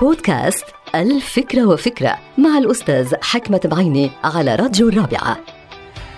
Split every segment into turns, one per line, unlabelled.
بودكاست الفكرة وفكرة مع الأستاذ حكمة بعيني على راديو الرابعة.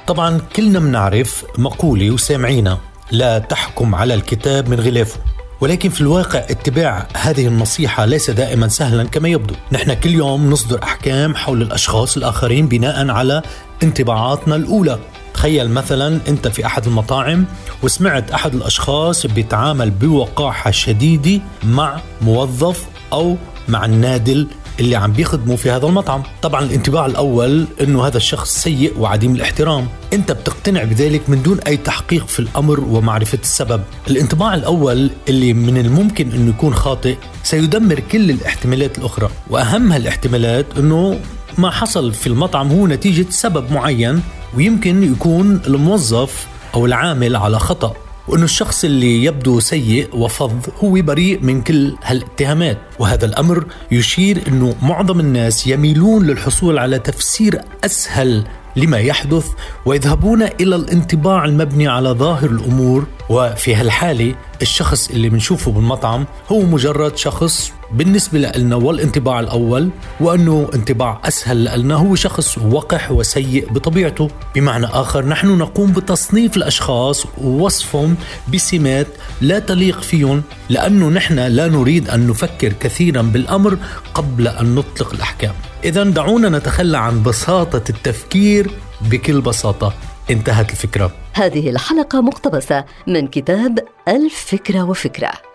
طبعا كلنا بنعرف مقولة وسامعينا لا تحكم على الكتاب من غلافه. ولكن في الواقع اتباع هذه النصيحة ليس دائما سهلا كما يبدو. نحن كل يوم نصدر أحكام حول الأشخاص الآخرين بناء على انطباعاتنا الأولى. تخيل مثلا أنت في أحد المطاعم وسمعت أحد الأشخاص بيتعامل بوقاحة شديدة مع موظف أو مع النادل اللي عم بيخدموا في هذا المطعم. طبعا الانطباع الأول أنه هذا الشخص سيء وعديم الاحترام. أنت بتقتنع بذلك من دون أي تحقيق في الأمر ومعرفة السبب. الانطباع الأول اللي من الممكن أنه يكون خاطئ سيدمر كل الاحتمالات الأخرى. وأهم هالاحتمالات أنه ما حصل في المطعم هو نتيجة سبب معين ويمكن يكون الموظف أو العامل على خطأ. وأنه الشخص اللي يبدو سيء وفظ هو بريء من كل هالاتهامات. وهذا الأمر يشير أنه معظم الناس يميلون للحصول على تفسير أسهل لما يحدث ويذهبون إلى الانطباع المبني على ظاهر الأمور وفي هالحالة الشخص اللي بنشوفه بالمطعم هو مجرد شخص بالنسبة لنا والانطباع الأول وأنه انطباع أسهل لنا هو شخص وقح وسيء بطبيعته. بمعنى آخر نحن نقوم بتصنيف الأشخاص ووصفهم بسمات لا تليق فيهم لأنه نحن لا نريد أن نفكر كثيرا بالأمر قبل أن نطلق الأحكام. إذا دعونا نتخلى عن بساطة التفكير بكل بساطة. انتهت الفكرة.
هذه الحلقة مقتبسة من كتاب الفكرة وفكرة.